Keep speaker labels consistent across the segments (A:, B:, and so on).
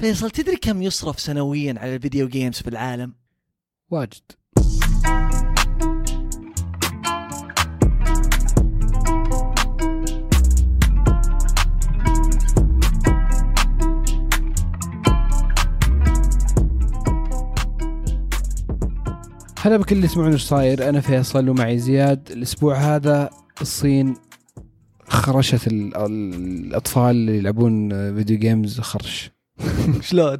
A: فيصل تدري كم يصرف سنويا على الفيديو جيمز في العالم؟
B: واجد. هلا بكل اللي يسمعون إيش صاير. أنا فيصل ومعي زياد. الأسبوع هذا الصين خرشت ال- الأطفال اللي يلعبون video games خرش.
A: شلون؟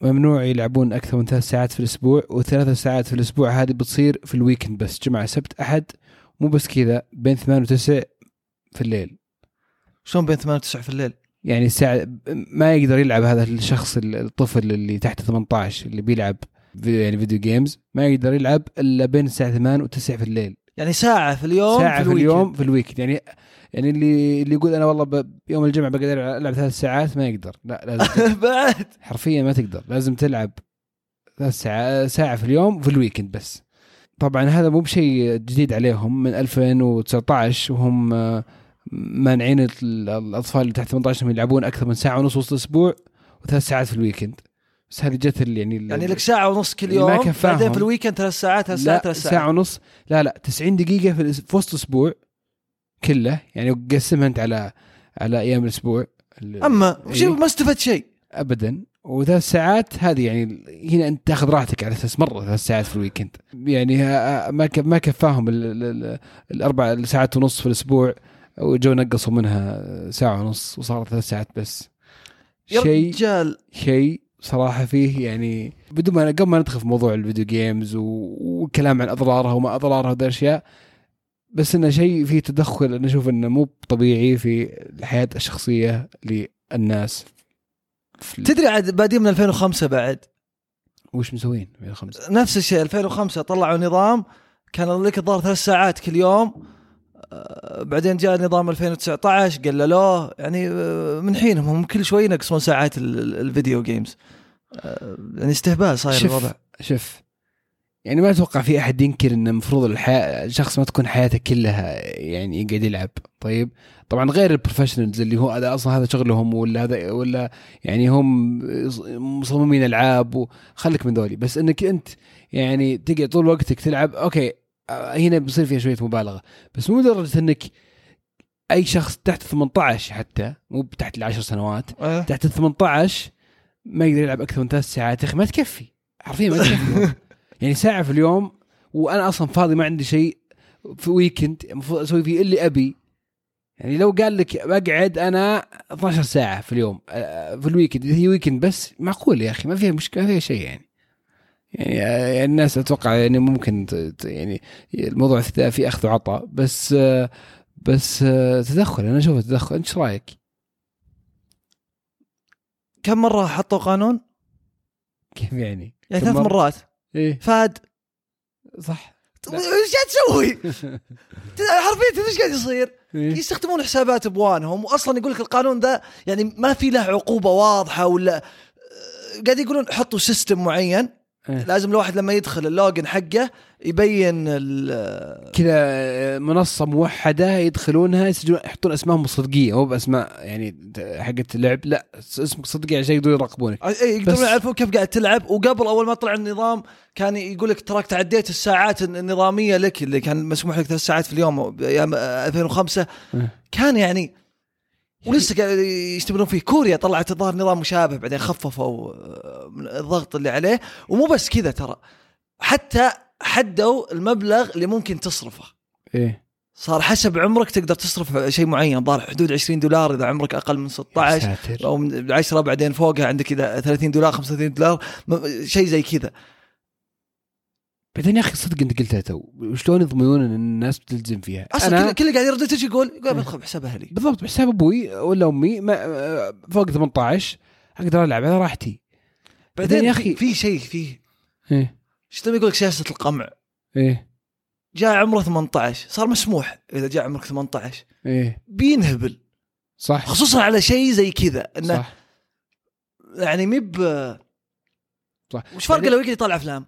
B: ممنوع يلعبون أكثر من ثلاث ساعات في الأسبوع وثلاث ساعات في الأسبوع هذه بتصير في ال weekend بس جمعة سبت أحد مو بس كذا بين ثمان وتسع في الليل
A: شلون بين 8 و 9 في الليل؟
B: يعني الساعة ما يقدر يلعب هذا الشخص الطفل اللي تحت 18 اللي بيلعب في- يعني video games ما يقدر يلعب إلا بين الساعة 8 و9 في الليل
A: يعني ساعة في اليوم
B: ساعة في,
A: ال weekend.
B: اليوم في ال weekend يعني يعني اللي اللي يقول أنا والله بيوم الجمعة بقدر العب ثلاث ساعات ما يقدر. لا لازم
A: بعد.
B: حرفيا ما تقدر. لازم تلعب ثلاث ساعة ساعة في اليوم في ال weekend بس. طبعا هذا مو بشيء جديد عليهم. من 2019 وهم آه، مانعين ال- الأطفال اللي تحت 18 إنهم يلعبون أكثر من ساعة ونص وسط الأسبوع وثلاث ساعات في ال weekend بس هذه جت يعني
A: يعني لك ساعة ونص كل
B: ما
A: يوم
B: كفاهم.
A: بعدين في ال weekend ثلاث ساعات ثلاث ساعات
B: لا
A: ثلاث
B: ساعة
A: ساعات
B: ونص. لا لا 90 دقيقة في, في وسط الأسبوع كله يعني قسمها أنت على على أيام الأسبوع ال-
A: أما
B: إيه.
A: ما استفدت شيء.
B: ابدا. وثلاث ساعات هذه يعني هنا أنت تاخذ راحتك على أساس مرة ثلاث ساعات في ال weekend يعني ما ما كفاهم ال- ال- ال- الأربع ساعات ونص في الأسبوع وجو نقصوا منها ساعة ونص وصارت ثلاث ساعات بس. شيء شيء صراحة فيه يعني بدون ما قبل ما ندخل في موضوع ال video games والكلام عن اضرارها وما اضرارها وذا الأشياء بس إنه شيء فيه تدخل أنا أشوف إنه مو طبيعي في الحياة الشخصية للناس.
A: تدري عاد بادين من 2005 بعد؟
B: وش مسوين في الخمسة
A: نفس الشيء 2005 طلعوا نظام كان لك الظاهر ثلاث ساعات كل يوم آه، بعدين جاء نظام 2019 قللوه يعني آه، من حينهم هم كل شوي ينقصون ساعات ال- ال- الفيديو جيمز يعني استهبال صاير الوضع.
B: شوف يعني ما أتوقع في أحد ينكر ان المفروض الحياة الشخص ما تكون حياته كلها يعني يقعد يلعب. طيب طبعا غير ال professionals اللي هو هذا أصلا هذا شغلهم ولا هذا ولا يعني هم مصممين ألعاب وخليك من ذولي. بس إنك أنت يعني تقعد طول وقتك تلعب okay آه، هنا بيصير فيها شوية مبالغة. بس مو لدرجة إنك أي شخص تحت 18 حتى مو تحت العشر سنوات
A: آه.
B: تحت ال 18 ما يقدر يلعب أكثر من ثلاث ساعات يا أخي ما تكفي. حرفيا ما تكفي. يعني ساعة في اليوم وأنا أصلا فاضي ما عندي شيء في weekend المفروض أسوي فيه اللي أبي. يعني لو قال لك بقعد أنا 12 ساعة في اليوم آه، في ال weekend إذا هي weekend بس معقول يا أخي ما فيها مشكلة ما فيها شيء يعني. يعني آه، الناس أتوقع يعني ممكن يعني الموضوع في أخذ وعطاء بس آه، بس تدخل أنا اشوفه تدخل انت إيش رأيك؟
A: كم مرة حطوا قانون؟
B: كيف يعني؟
A: يعني ثلاث؟ مرات
B: إيه
A: فاد
B: صح
A: إيش قاعد تسوي؟ حرفيا إيش قاعد يصير؟
B: إيه؟
A: يستخدمون حسابات بوانهم واصلا يقول لك القانون ذا يعني ما في له عقوبة واضحة ولا آه، قاعد يقولون حطوا system معين
B: إيه.
A: لازم الواحد لما يدخل ال login حقه يبين ال-
B: كذا منصة موحدة يدخلونها يسجلون يحطون اسمائهم الصدقيه مو بأسماء يعني حقت اللعب لا اسمك صدقي عشان يقدرون يراقبونك
A: إيه، يقدرون يعرفون كيف قاعد تلعب وقبل أول ما طلع النظام كان يقول لك تراك تعديت الساعات النظامية لك اللي كان مسموح لك ثلاث ساعات في اليوم أيام 2005
B: إيه.
A: كان يعني ولسه قاعد يشتغلون فيه. كوريا طلعت الظاهر نظام مشابه بعدين خففوا آه، الضغط اللي عليه. ومو بس كذا ترى حتى حدوا المبلغ اللي ممكن تصرفه.
B: إيه.
A: صار حسب عمرك تقدر تصرف شيء معين. ظهر حدود 20 دولار إذا عمرك أقل من 16
B: ساتر.
A: أو من 10 بعدين فوقها عندك إذا 30 دولار 35 دولار شيء زي كذا.
B: بعدين يا أخي صدق أنت قلتها تو. شلون يضمنون إن الناس بتلتزم فيها؟
A: أصلا
B: أنا
A: كل كل قاعد يرد إيش يقول؟ يقول بدخل بحساب أهلي.
B: بالضبط بحساب أبوي ولا أمي ما فوق 18 أقدر ألعب على راحتي. بعدين
A: بعدين
B: يا أخي
A: في شيء فيه
B: إيه.
A: إيش لما يقول لك سياسة القمع.
B: إيه.
A: جاء عمره 18 صار مسموح إذا جاء عمرك 18
B: إيه.
A: بينهبل.
B: صح.
A: خصوصا على شيء زي كذا إنه
B: صح.
A: يعني مب
B: صح.
A: وش فرق لو يقعد يطالع أفلام؟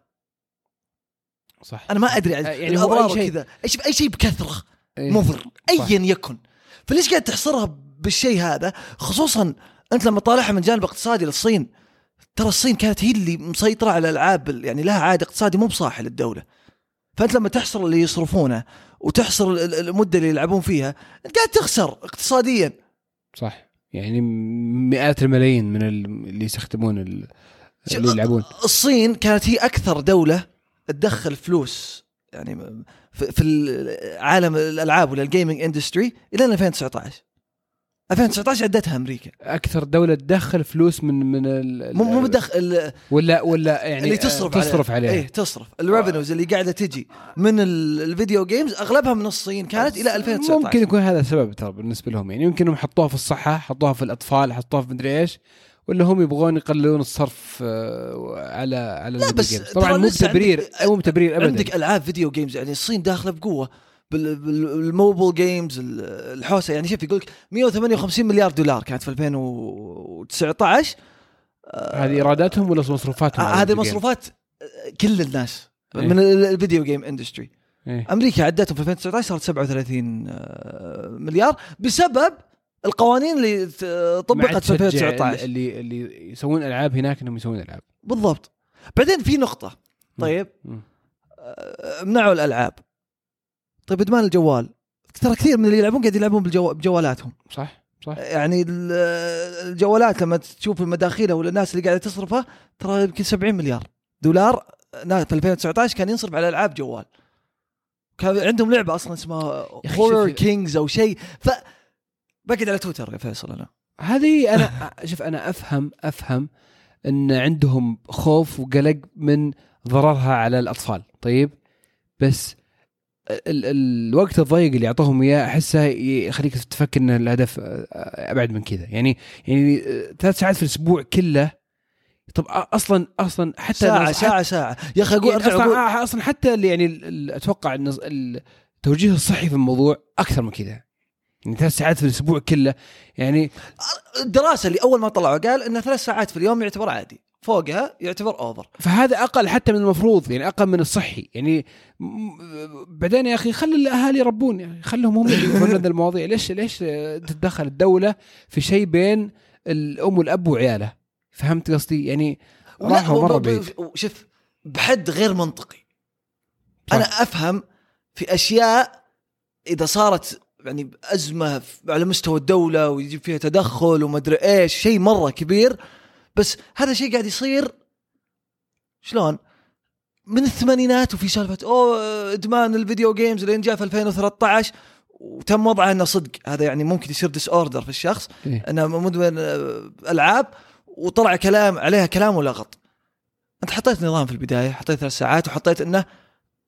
B: صح.
A: أنا ما أدري عن
B: يعني هو
A: الأضرار
B: أي شيء-
A: وكذا. أي شيء أي شيء بكثرة.
B: إيه.
A: مضر. ايا يكن. فليش قاعد تحصرها بالشيء هذا؟ خصوصا أنت لما تطالعها من جانب اقتصادي للصين ترى الصين كانت هي اللي مسيطرة على الألعاب ال- يعني لها عائد اقتصادي مو بصاحي للدولة. فأنت لما تحصر اللي يصرفونه وتحصر ال- ال- المدة اللي يلعبون فيها أنت قاعد تخسر اقتصاديا.
B: صح. يعني مئات الملايين من ال- اللي يستخدمون ال- اللي يلعبون.
A: الصين كانت هي أكثر دولة تدخل فلوس يعني في عالم الألعاب ولا ال gaming industry إلى 2019 2019 عدتها أمريكا.
B: أكثر دولة تدخل فلوس من من ال-
A: مو مو بدخل
B: ولا ولا يعني
A: اللي تصرف
B: تصرف عليها.
A: إيه تصرف. ال revenues اللي قاعدة تجي من ال- ال video games أغلبها من الصين كانت إلى 2019
B: ممكن يكون هذا السبب ترى بالنسبة لهم يعني يمكن انهم حطوها في الصحة حطوها في الأطفال حطوها في مدري إيش. ولا هم يبغون يقللون الصرف آه، على على
A: لا بس
B: games. طبعا مو بتبرير
A: عندك-
B: مو بتبرير ابدا
A: عندك ألعاب video games يعني الصين داخلة بقوة بال- بال- بال mobile games ال- الحوسة يعني شوف يقول لك 158 مليار دولار كانت في 2019
B: هذه إيراداتهم ولا مصروفاتهم
A: آه، هذه؟ مصروفات كل الناس
B: إيه.
A: من ال- ال video game industry
B: إيه.
A: أمريكا عدتهم في 2019 صارت 37 آه، مليار بسبب القوانين اللي طبقت في
B: تشجع
A: 2019
B: اللي اللي يسوون ألعاب هناك إنهم يسوون ألعاب.
A: بالضبط. بعدين في نقطة. طيب. آه، منعوا الألعاب. طيب إدمان الجوال. ترى كثير من اللي يلعبون قاعد يلعبون بالجو... بجوالاتهم.
B: صح صح.
A: يعني ال- الجوالات لما تشوف المداخيلها ولا الناس اللي قاعدة تصرفها ترى يمكن 70 مليار دولار. في 2019 كان ينصرف على ألعاب جوال. كان عندهم لعبة أصلا اسمها هورر كينجز أو شيء. ف بقعد على تويتر يا فيصل أنا.
B: هذه أنا شوف أنا أفهم أفهم إن عندهم خوف وقلق من ضررها على الأطفال طيب؟ بس ال ال الوقت الضيق اللي يعطوهم إياه أحسه يخليك تفكر إن الهدف أبعد من كذا. يعني يعني ثلاث ساعات في الأسبوع كله طب أصلا أصلا حتى
A: ساعة
B: حتى-
A: ساعة ساعة. يا أخي أقول
B: يعني
A: أرجع أقول
B: أصلا أصلا حتى اللي يعني ال- أتوقع إن التوجيه الصحي في الموضوع أكثر من كذا. يعني ثلاث ساعات في الأسبوع كله. يعني
A: الدراسة اللي أول ما طلعوا قال ان ثلاث ساعات في اليوم يعتبر عادي. فوقها يعتبر اوفر
B: فهذا أقل حتى من المفروض يعني أقل من الصحي. يعني بعدين يا أخي خلي الأهالي يربون يعني خلهم هم يفهمون هذه المواضيع. ليش ليش تتدخل الدولة في شيء بين الأم والأب وعياله؟ فهمت قصدي؟ يعني راحوا مرة بعيد.
A: شوف بحد غير منطقي.
B: صح.
A: أنا أفهم في أشياء إذا صارت يعني ازمه على مستوى الدولة ويجيب فيها تدخل ومدري إيش شيء مرة كبير بس هذا شيء قاعد يصير شلون؟ من الثمانينات وفي سالفة أوه إدمان ال video games لين جاء في 2013 وتم وضعه إنه صدق هذا يعني ممكن يصير disorder في الشخص
B: إيه.
A: إنه مدمن ألعاب وطلع كلام عليها كلام ولغط أنت حطيت نظام في البداية حطيت ثلاث ساعات وحطيت إنه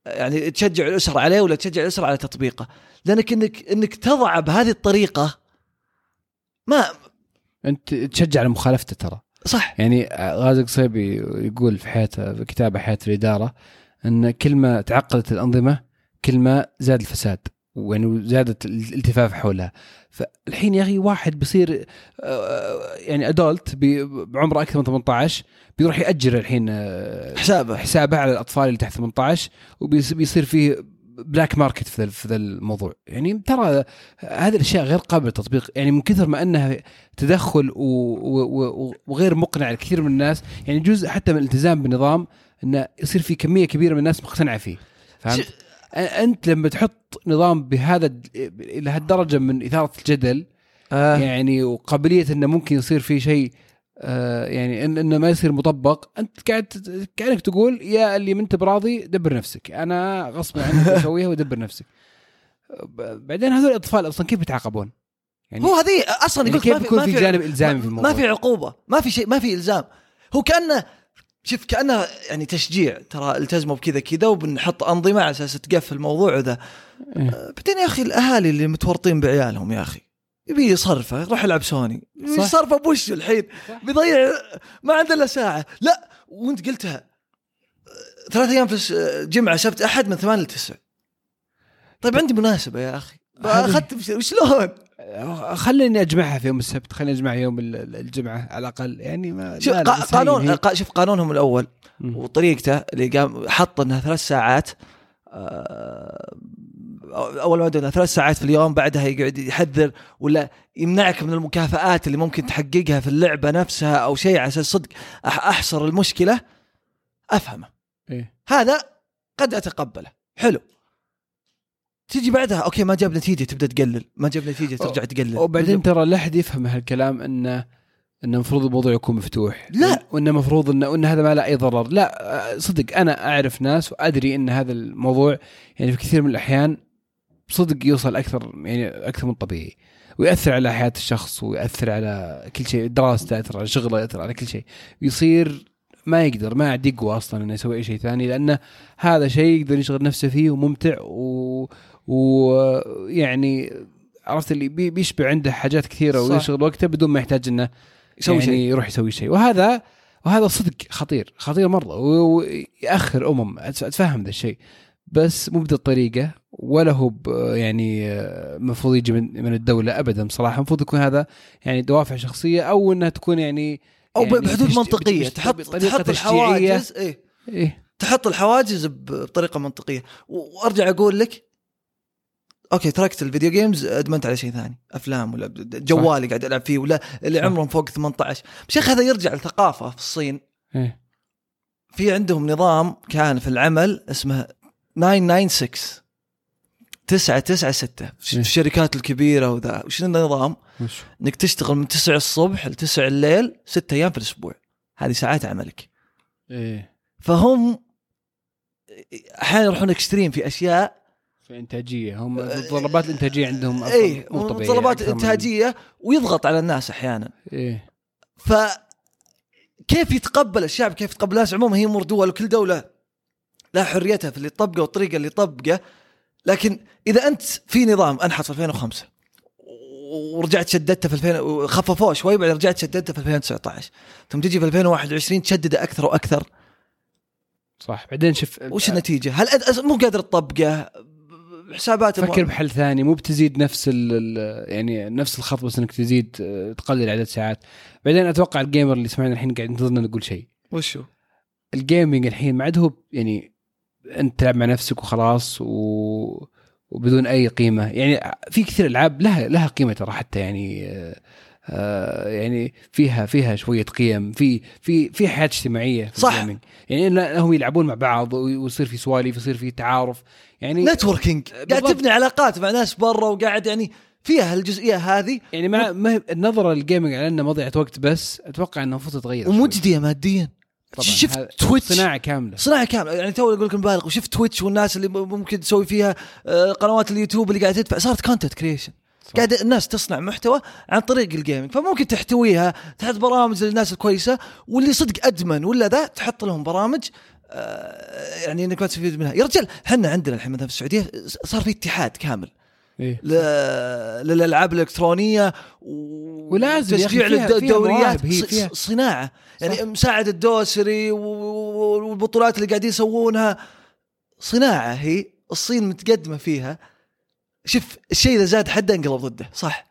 A: يعني تشجع الأسرة عليه ولا تشجع الأسرة على تطبيقه لأنك انك إنك تضع بهذه الطريقة ما
B: أنت تشجع على مخالفته ترى.
A: صح.
B: يعني غازي قصيبي يقول في حياته في كتابه حياة الإدارة إن كل ما تعقدت الأنظمة كل ما زاد الفساد ويعني زادت الالتفاف حولها. فالحين يا أخي واحد بيصير آه، يعني ادولت بعمره أكثر من 18 بيروح يأجر الحين آه،
A: حسابه.
B: حسابه على الأطفال اللي تحت 18 وبيصير فيه black market في ذا- في ذا الموضوع يعني ترى هذه الأشياء غير قابلة للتطبيق يعني من كثر ما أنها تدخل. وغير مقنع لكثير من الناس يعني جزء حتى من الالتزام بالنظام إنه يصير في كمية كبيرة من الناس مقتنعة فيه فهمت؟ أنت لما تحط نظام بهذا إلى هالدرجة من إثارة الجدل
A: آه.
B: يعني وقابلية إنه ممكن يصير في شيء آه يعني إن إنه ما يصير مطبق. أنت قاعد كأنك تقول يا اللي ما انت براضي دبر نفسك. أنا غصب عنك أسويها ودبر نفسك. ب- بعدين هذول الأطفال أصلا كيف يتعاقبون؟ يعني
A: هو هذه أصلا
B: يعني كيف يكون في جانب إلزامي في الموضوع؟
A: ما في عقوبة. ما في شيء ما في إلزام. هو كانه شوف كأنه يعني تشجيع. ترى التزموا بكذا كذا وبنحط أنظمة على أساس تقفل الموضوع ذا
B: إيه.
A: آه، بعدين يا أخي الأهالي اللي متورطين بعيالهم يا أخي. يبي يصرفه يروح يلعب سوني. يصرفه بوش الحين. بيضيع ما عنده إلا ساعة. لا وأنت قلتها. ثلاث أيام في الس- آه، جمعة سبت أحد من ثمان لتسع طيب عندي مناسبة يا أخي. أخذت وشلون؟
B: خليني أجمعها في يوم السبت. خليني أجمع يوم ال- ال- الجمعة على الأقل. يعني ما
A: شوف قانون
B: هي-
A: شوف قانونهم
B: الأول.
A: وطريقته اللي قام حط إنها ثلاث ساعات آه، أول ما ثلاث ساعات في اليوم بعدها يقعد يحذر ولا يمنعك من المكافآت اللي ممكن تحققها في اللعبة نفسها أو شيء على أساس صدق. أحصر المشكلة أفهمه.
B: إيه.
A: هذا قد أتقبله. حلو. تيجي بعدها أوكي ما جاب نتيجة تبدأ تقلل. ما جاب نتيجة ترجع تقلل.
B: وبعدين ترى لا احد يفهم هالكلام إنه إنه المفروض الموضوع يكون مفتوح.
A: لا.
B: وإنه المفروض إنه وإن هذا ما له أي ضرر. لا صدق أنا أعرف ناس وأدري إن هذا الموضوع يعني في كثير من الأحيان صدق يوصل أكثر يعني أكثر من طبيعي. ويأثر على حياة الشخص ويأثر على كل شيء دراسته يأثر على شغله يأثر على كل شيء. يصير ما يقدر ما عاد يقوى أصلا إنه يسوي أي شيء ثاني لأنه هذا شيء يقدر يشغل نفسه فيه وممتع و ويعني عرفت اللي بي- بيشبع عنده حاجات كثيرة
A: صح.
B: ويشغل وقته بدون ما يحتاج إنه
A: يسوي
B: يعني
A: شيء.
B: يروح يسوي شيء. وهذا وهذا صدق خطير خطير مرة ويأخر أمم. أتفهم ذا الشيء. بس مو بذا الطريقة ولا هو يعني آه، المفروض يجي من من الدولة ابدا بصراحه المفروض يكون هذا يعني دوافع شخصية أو إنها تكون يعني
A: أو
B: يعني
A: بحدود
B: منطقية.
A: تحط تحط. الحواجز إيه.
B: إيه.
A: تحط الحواجز بطريقة منطقية. وأرجع أقول لك okay تركت ال video games أدمنت على شيء ثاني. أفلام ولا جوالي قاعد ألعب فيه ولا اللي. عمرهم فوق 18 بس يا أخي هذا يرجع لثقافة في الصين.
B: إيه.
A: في عندهم نظام كان في العمل اسمه 996 996 في. الشركات الكبيرة وذا؟ وش النظام؟ إنك تشتغل من 9 الصبح ل 9 الليل 6 أيام في الأسبوع. هذه ساعات عملك.
B: إيه.
A: فهم أحيانا يروحون اكستريم في أشياء.
B: في انتاجيه هم متطلبات الإنتاجية عندهم
A: اي متطلبات إنتاجية ويضغط على الناس أحيانا.
B: إيه.
A: ف كيف يتقبل الشعب؟ كيف يتقبل الناس عموما؟ هي امور دول وكل دولة. لها حريتها في اللي تطبقه والطريقة اللي تطبقه لكن إذا أنت في نظام انحط في 2005 ورجعت شددته في 2000 خففوه شوي بعدين رجعت شددته في 2019 ثم تجي في 2021 تشدده أكثر وأكثر
B: صح بعدين شوف
A: وش النتيجة؟ هل مو قادر تطبقه حسابات
B: فكر بحل ثاني مو بتزيد نفس ال ال- يعني نفس الخط بس إنك تزيد آه، تقلل عدد ساعات بعدين أتوقع ال gamer اللي سمعنا الحين قاعد ينتظرنا نقول شيء
A: وشو؟
B: ال gaming الحين ما عاد هو يعني أنت تلعب مع نفسك وخلاص و... وبدون أي قيمة. يعني في كثير ألعاب لها لها قيمة ترى حتى يعني آه، آه يعني فيها فيها شوية قيم. في في في حياة اجتماعية في
A: صح.
B: يعني لا- هم يلعبون مع بعض ويصير في سواليف يصير في تعارف. يعني
A: networking قاعد. تبني علاقات مع ناس برا وقاعد يعني فيها الجزئيه هذه.
B: يعني ما, ما النظره لل gaming على أنه مضيعة وقت بس أتوقع إنه المفروض تتغير.
A: ومجدية ماديا.
B: طبعاً.
A: شفت Twitch
B: صناعة كاملة.
A: صناعة كاملة. يعني تو أقول لك مبالغ وشفت Twitch والناس اللي ممكن تسوي فيها آه، قنوات اليوتيوب اللي قاعدة تدفع. صارت content
B: creation.
A: قاعد الناس تصنع محتوى عن طريق ال gaming فممكن تحتويها تحط برامج للناس الكويسة واللي صدق أدمن ولا ذا تحط لهم برامج آه، يعني إنك ما تستفيد منها. يا رجال إحنا عندنا الحين مثلا في السعودية صار في اتحاد كامل.
B: إيه.
A: ل- للألعاب الإلكترونية
B: ولازم
A: وتشجيع
B: فيها- فيها
A: للدوريات ص-
B: فيها-
A: صناعة. يعني
B: صح.
A: مساعد الدوسري و- و- والبطولات اللي قاعدين يسوونها. صناعة هي الصين متقدمة فيها. شوف الشيء إذا زاد حده انقلب ضده صح؟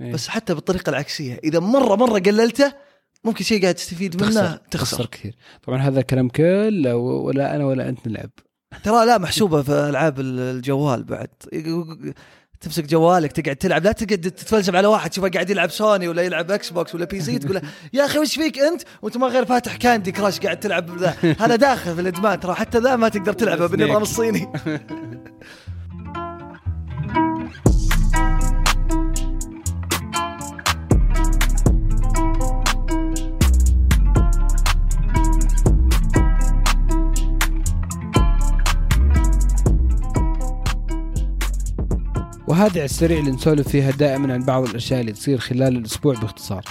B: إيه.
A: بس حتى بالطريقة العكسية. إذا مرة مرة قللته ممكن شيء قاعد تستفيد منه
B: تخسر
A: تخسر,
B: تخسر كثير. طبعا هذا كلام كله ولا أنا ولا أنت نلعب.
A: ترى لا محسوبة في ألعاب الجوال بعد. تمسك جوالك تقعد تلعب. لا تقعد تتفلسف على واحد تشوفه قاعد يلعب سوني ولا يلعب Xbox ولا PC تقول له يا أخي وش فيك أنت؟ وأنت ما غير فاتح Candy Crush قاعد تلعب ذا. هذا داخل في الإدمان ترى حتى ذا ما تقدر تلعبه بالنظام الصيني.
B: وهذا على السريع اللي نسولف فيها دائما عن بعض الأشياء اللي تصير خلال الأسبوع باختصار.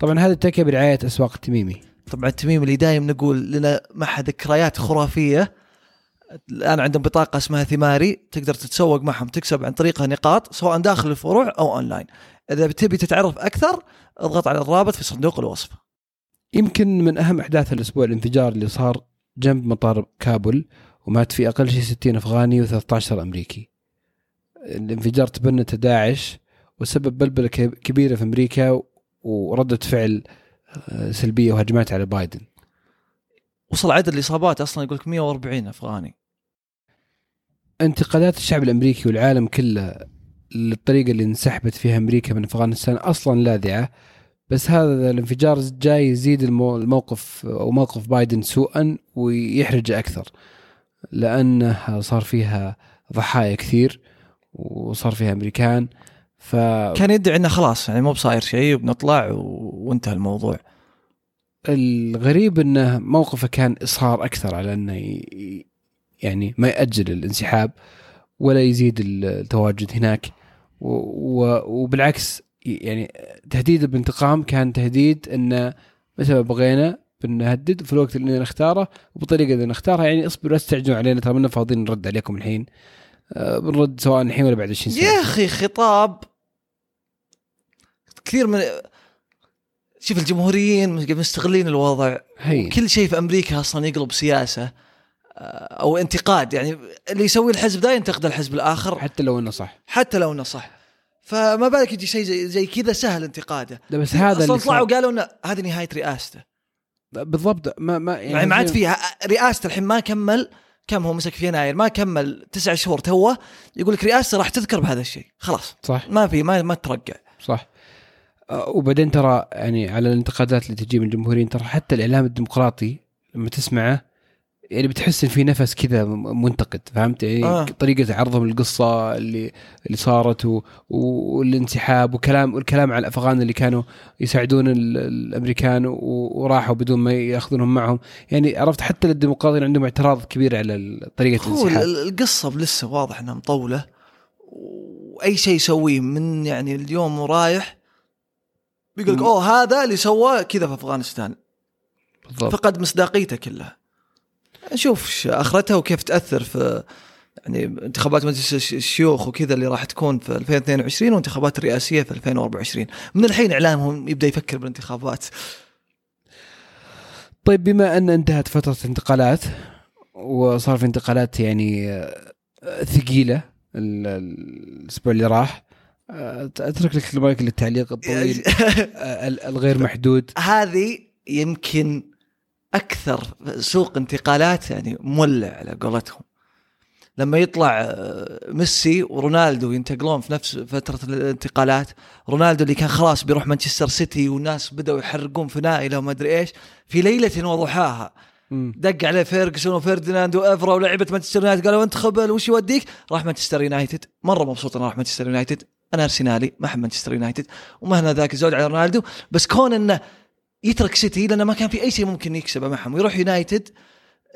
B: طبعا هذا التكه برعاية أسواق التميمي.
A: طبعا التميم اللي دايم نقول لنا معها ذكريات خرافية. الآن عندهم بطاقة اسمها ثماري تقدر تتسوق معهم تكسب عن طريقها نقاط سواء داخل الفروع أو أونلاين. إذا بتبي تتعرف أكثر اضغط على الرابط في صندوق الوصف.
B: يمكن من أهم أحداث الأسبوع الانفجار اللي صار جنب مطار كابول ومات فيه أقل شيء 60 أفغاني و13 أمريكي. الانفجار تبنته داعش وسبب بلبلة كب- كبيرة في أمريكا وردة فعل آه، سلبية وهجمات على بايدن.
A: وصل عدد الإصابات أصلا يقول لك 140 أفغاني.
B: انتقادات الشعب الأمريكي والعالم كله للطريقة اللي انسحبت فيها أمريكا من أفغانستان أصلا لاذعة بس هذا الانفجار جاي يزيد المو- الموقف أو موقف بايدن سوءا ويحرجه أكثر لأنه صار فيها ضحايا كثير. وصار فيها أمريكان ف
A: كان يدعي إنه خلاص يعني مو بصاير شيء وبنطلع و... وانتهى الموضوع.
B: الغريب إنه موقفه كان اصرار أكثر على إنه ي- يعني ما يأجل الانسحاب ولا يزيد التواجد هناك. و- و- وبالعكس يعني تهديده بالانتقام كان تهديد انه متى ما بغينا بنهدد في الوقت اللي نختاره وبالطريقه اللي نختارها. يعني اصبروا لا تستعجلوا علينا ترى منا فاضيين نرد عليكم الحين. بنرد سواء الحين ولا بعد 20 سنه
A: يا أخي خطاب. كثير من شوف الجمهوريين مستغلين الوضع.
B: هي.
A: كل شيء في أمريكا أصلا يقلب سياسة آه، أو انتقاد. يعني اللي يسوي الحزب ده ينتقد الحزب الآخر.
B: حتى لو إنه صح.
A: حتى لو إنه صح. فما بالك يجي شيء زي, زي كذا سهل انتقاده.
B: لا بس هذا أصلا
A: طلعوا
B: صار.
A: قالوا إنه هذه نهاية رئاسته.
B: بالضبط. ما ما
A: يعني ما عاد فيها. رئاسته الحين ما كمل. كم هو مسك في يناير ما كمل تسع شهور توه يقول لك رئاسته راح تذكر بهذا الشيء خلاص.
B: صح.
A: ما في ما ما ترقع.
B: صح. وبعدين ترى يعني على الانتقادات اللي تجي من الجمهوريين ترى حتى الإعلام الديمقراطي لما تسمعه يعني بتحس إن في نفس كذا منتقد فهمت؟ يعني
A: آه.
B: طريقة عرضهم للقصة اللي اللي صارت و... والانسحاب وكلام والكلام على الأفغان اللي كانوا يساعدون ال... الأمريكان و... وراحوا بدون ما يأخذونهم معهم. يعني عرفت حتى الديمقراطيين عندهم اعتراض كبير على
A: طريقة
B: الانسحاب.
A: ال- القصة لسه واضح إنها مطولة وأي شيء يسويه من يعني اليوم ورايح بيقول لك. أوه هذا اللي سواه كذا في أفغانستان.
B: بالضبط.
A: فقد مصداقيته كلها. نشوف أخرتها وكيف تأثر في يعني انتخابات مجلس الش- الشيوخ وكذا اللي راح تكون في 2022 وانتخابات الرئاسية في 2024 من الحين اعلامهم يبدأ يفكر بالانتخابات.
B: طيب بما أن انتهت فترة انتقالات وصار في انتقالات يعني آه، ثقيلة ال- ال- الأسبوع اللي راح آه، أترك لك المايك للتعليق الطويل آه، ال- الغير محدود.
A: هذه يمكن أكثر سوق انتقالات يعني مولع على قولتهم. لما يطلع آه، ميسي ورونالدو ينتقلون في نفس فترة الانتقالات رونالدو اللي كان خلاص بيروح مانشستر سيتي والناس بدأوا يحرقون فنايله وما أدري إيش في ليلة وضحاها. دق عليه فيرجسون وفرديناند وأفرا ولعيبه مانشستر يونايتد قالوا أنت خبل وش يوديك؟ راح مانشستر يونايتد. مرة مبسوط إنه راح مانشستر يونايتد. أنا أرسنالي ما أحب مانشستر يونايتد. ومهنا ذاك الزود على رونالدو. بس كون إنه يترك سيتي لأنه ما كان في أي شيء ممكن يكسبه معهم. ويروح يونايتد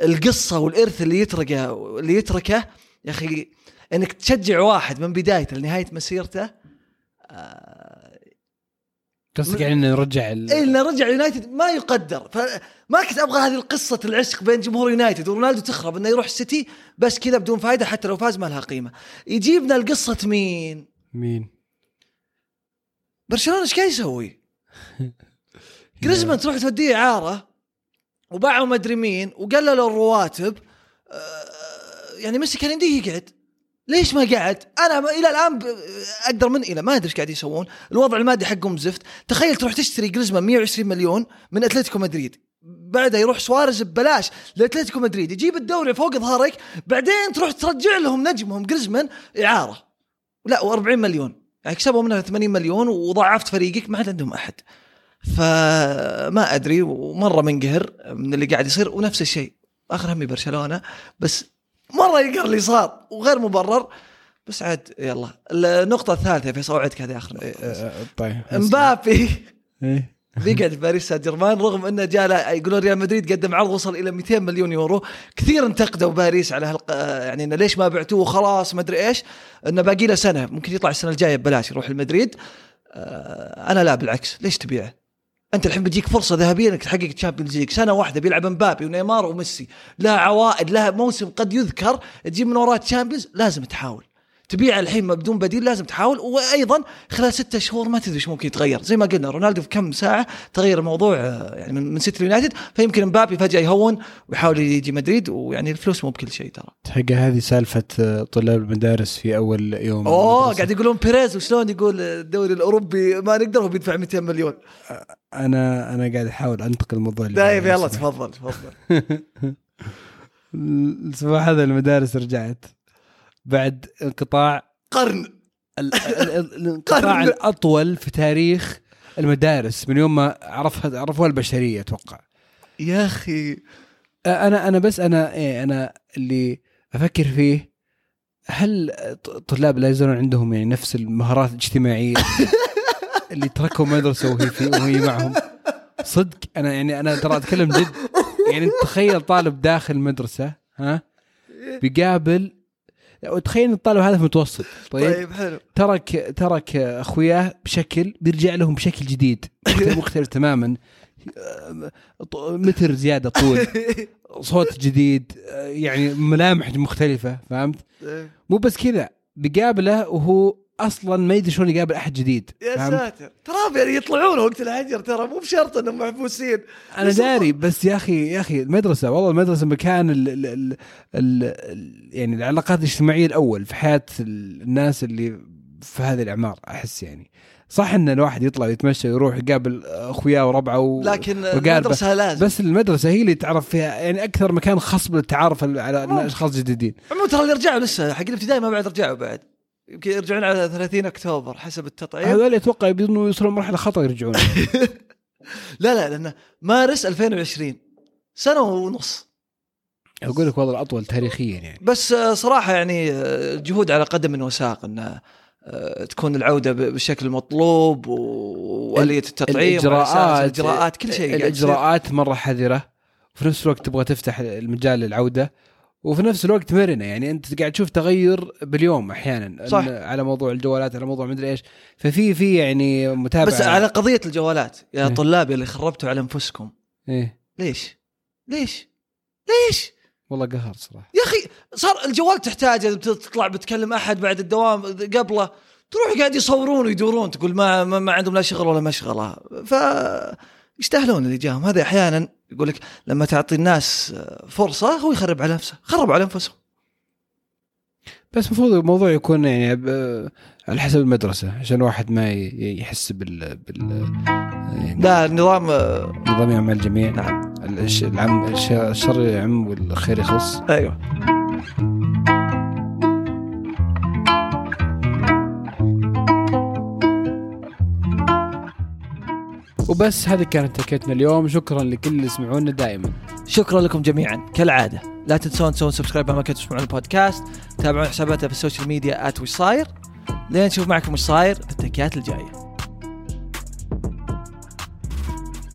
A: القصة والإرث اللي يتركه اللي يتركه يا أخي إنك تشجع واحد من بدايته لنهاية مسيرته
B: قصدك يعني إنه نرجع ال-
A: اي إنه رجع يونايتد ما يقدر. فما كنت أبغى هذه القصة العشق بين جمهور يونايتد. ورونالدو تخرب إنه يروح السيتي بس كذا بدون فائده حتى لو فاز ما لها قيمة. يجيبنا القصة مين؟
B: مين؟
A: برشلونة إيش قاعد يسوي؟ جريزمان تروح توديه إعارة وباعوا ما أدري مين وقللوا الرواتب. آه، يعني ميسي كان يمديه يقعد. ليش ما قعد؟ أنا إلى الآن أقدر من إلى ما أدري إيش قاعد يسوون، الوضع المادي حقهم زفت، تخيل تروح تشتري جريزمان 120 مليون من أتلتيكو مدريد، بعدها يروح سواريز ببلاش لأتلتيكو مدريد، يجيب الدوري فوق ظهرك، بعدين تروح ترجع لهم نجمهم جريزمان إعارة. لا و40 مليون، يعني كسبوا منها 80 مليون وضاعفت فريقك ما عاد عندهم أحد. فما أدري ومرة منقهر من اللي قاعد يصير ونفس الشيء. آخر همي برشلونة بس مرة يقهر اللي صار وغير مبرر. بس عاد يلا. النقطة الثالثة فيصل أوعدك هذه
B: آخر
A: نقطة.
B: آه، طيب
A: مبابي.
B: إيه.
A: بيقعد في باريس سان جيرمان رغم إنه جاء يقولون ريال مدريد قدم عرض وصل إلى 200 مليون يورو. كثير انتقدوا باريس على هالق... يعني إنه ليش ما بعتوه؟ خلاص ما أدري إيش. إنه باقي له سنة ممكن يطلع السنة الجاية ببلاش يروح المدريد آه أنا لا بالعكس. ليش تبيعه؟ أنت الحين بتجيك فرصة ذهبية إنك تحقق Champions League سنة واحدة بيلعب مبابي ونيمار وميسي. لها عوائد لها موسم قد يذكر تجيب من وراه Champions لازم تحاول. تبيع الحين بدون بديل لازم تحاول وأيضا خلال ستة شهور ما تدري إيش ممكن يتغير. زي ما قلنا رونالدو في كم ساعة تغير الموضوع آه، يعني من سيتي اليونايتد فيمكن مبابي فجأة يهون ويحاول يجي مدريد ويعني الفلوس مو بكل شيء ترى.
B: حق هذه سالفة آه، طلاب المدارس في أول يوم.
A: أوه
B: المدرسة.
A: قاعد يقولون بيريز وشلون يقول الدوري الأوروبي ما نقدر هو بيدفع 200 مليون.
B: أنا أنا قاعد أحاول أنتقل الموضوع
A: طيب. يلا تفضل تفضل.
B: الأسبوع هذا المدارس رجعت. بعد انقطاع
A: قرن.
B: ال- ال- ال- الانقطاع
A: قرن.
B: الأطول في تاريخ المدارس من يوم ما عرفها عرفوها البشرية أتوقع.
A: يا أخي.
B: أنا أنا بس أنا إيه أنا اللي أفكر فيه هل ط- طلاب لا يزالون عندهم يعني نفس المهارات الاجتماعية اللي تركوا مدرسه وهي في وهي معهم؟ صدق أنا يعني أنا ترى أتكلم جد. يعني تخيل طالب داخل مدرسة ها بيقابل الطالب هذا في متوسط طيب,
A: طيب حلو.
B: ترك ترك أخوياه بشكل بيرجع لهم بشكل جديد. مختلف, تماما. متر زيادة طول. صوت جديد يعني ملامح مختلفة فهمت؟ مو بس كذا بيقابله وهو أصلا ما يدري شلون يقابل أحد جديد
A: يا؟ ساتر ترى يعني يطلعون وقت الحجر ترى مو بشرط إنهم محبوسين أنا
B: داري بس يا أخي يا أخي المدرسة والله المدرسة مكان ال ال ال ال ال يعني العلاقات الاجتماعية الأول في حياة ال- الناس اللي في هذه الأعمار أحس يعني صح إن الواحد يطلع يتمشى ويروح يقابل أخوياه وربعه و...
A: لكن. المدرسة لازم
B: بس المدرسة هي اللي تعرف فيها يعني أكثر مكان خصب للتعارف على. اشخاص جديدين
A: عموما ترى اللي رجعوا لسه حق الابتدائي ما بعد رجعوا بعد يمكن يرجعون على 30 أكتوبر حسب التطعيم.
B: هذول أتوقع يبغون يوصلون مرحلة خطأ يرجعون.
A: لا لا لأنه مارس 2020 سنة ونص.
B: أقول لك والله الأطول تاريخيا يعني.
A: بس آه، صراحة يعني آه، جهود على قدم وساق انه آه، تكون العودة بالشكل المطلوب وآلية التطعيم الإجراءات الإجراءات كل شيء.
B: الإجراءات مرة حذرة. وفي نفس الوقت تبغى تفتح المجال للعودة. وفي نفس الوقت مرنة يعني أنت قاعد تشوف تغير باليوم أحيانا
A: صح.
B: على موضوع الجوالات على موضوع مدري إيش ففي في يعني متابعة
A: بس على قضية الجوالات يا
B: إيه.
A: طلاب اللي خربتوا على أنفسكم
B: إيه
A: ليش؟ ليش؟ ليش؟
B: والله قهر صراحة
A: يا أخي صار الجوال تحتاجه تطلع بتكلم أحد بعد الدوام قبله تروح قاعد يصورون ويدورون تقول ما ما, ما عندهم لا شغل ولا مشغلة ف يستاهلون اللي جاهم. هذا أحيانا يقول لك لما تعطي الناس فرصة هو يخرب على نفسه. خربوا على أنفسهم.
B: بس المفروض الموضوع يكون يعني على حسب المدرسة عشان الواحد ما يحس بال بال يعني
A: لا النظام
B: نظام يعمل الجميع
A: نعم.
B: العم الش- الشر يعم والخير يخص.
A: أيوه.
B: وبس هذه كانت حكايتنا اليوم. شكرا لكل اللي يسمعونا دائما.
A: شكرا لكم جميعا. كالعادة لا تنسون تسوون subscribe ما كنتوا تسمعون البودكاست. تابعون حساباتنا في ال social media at وش صاير. لين نشوف معكم وش صاير في التكيات الجاية.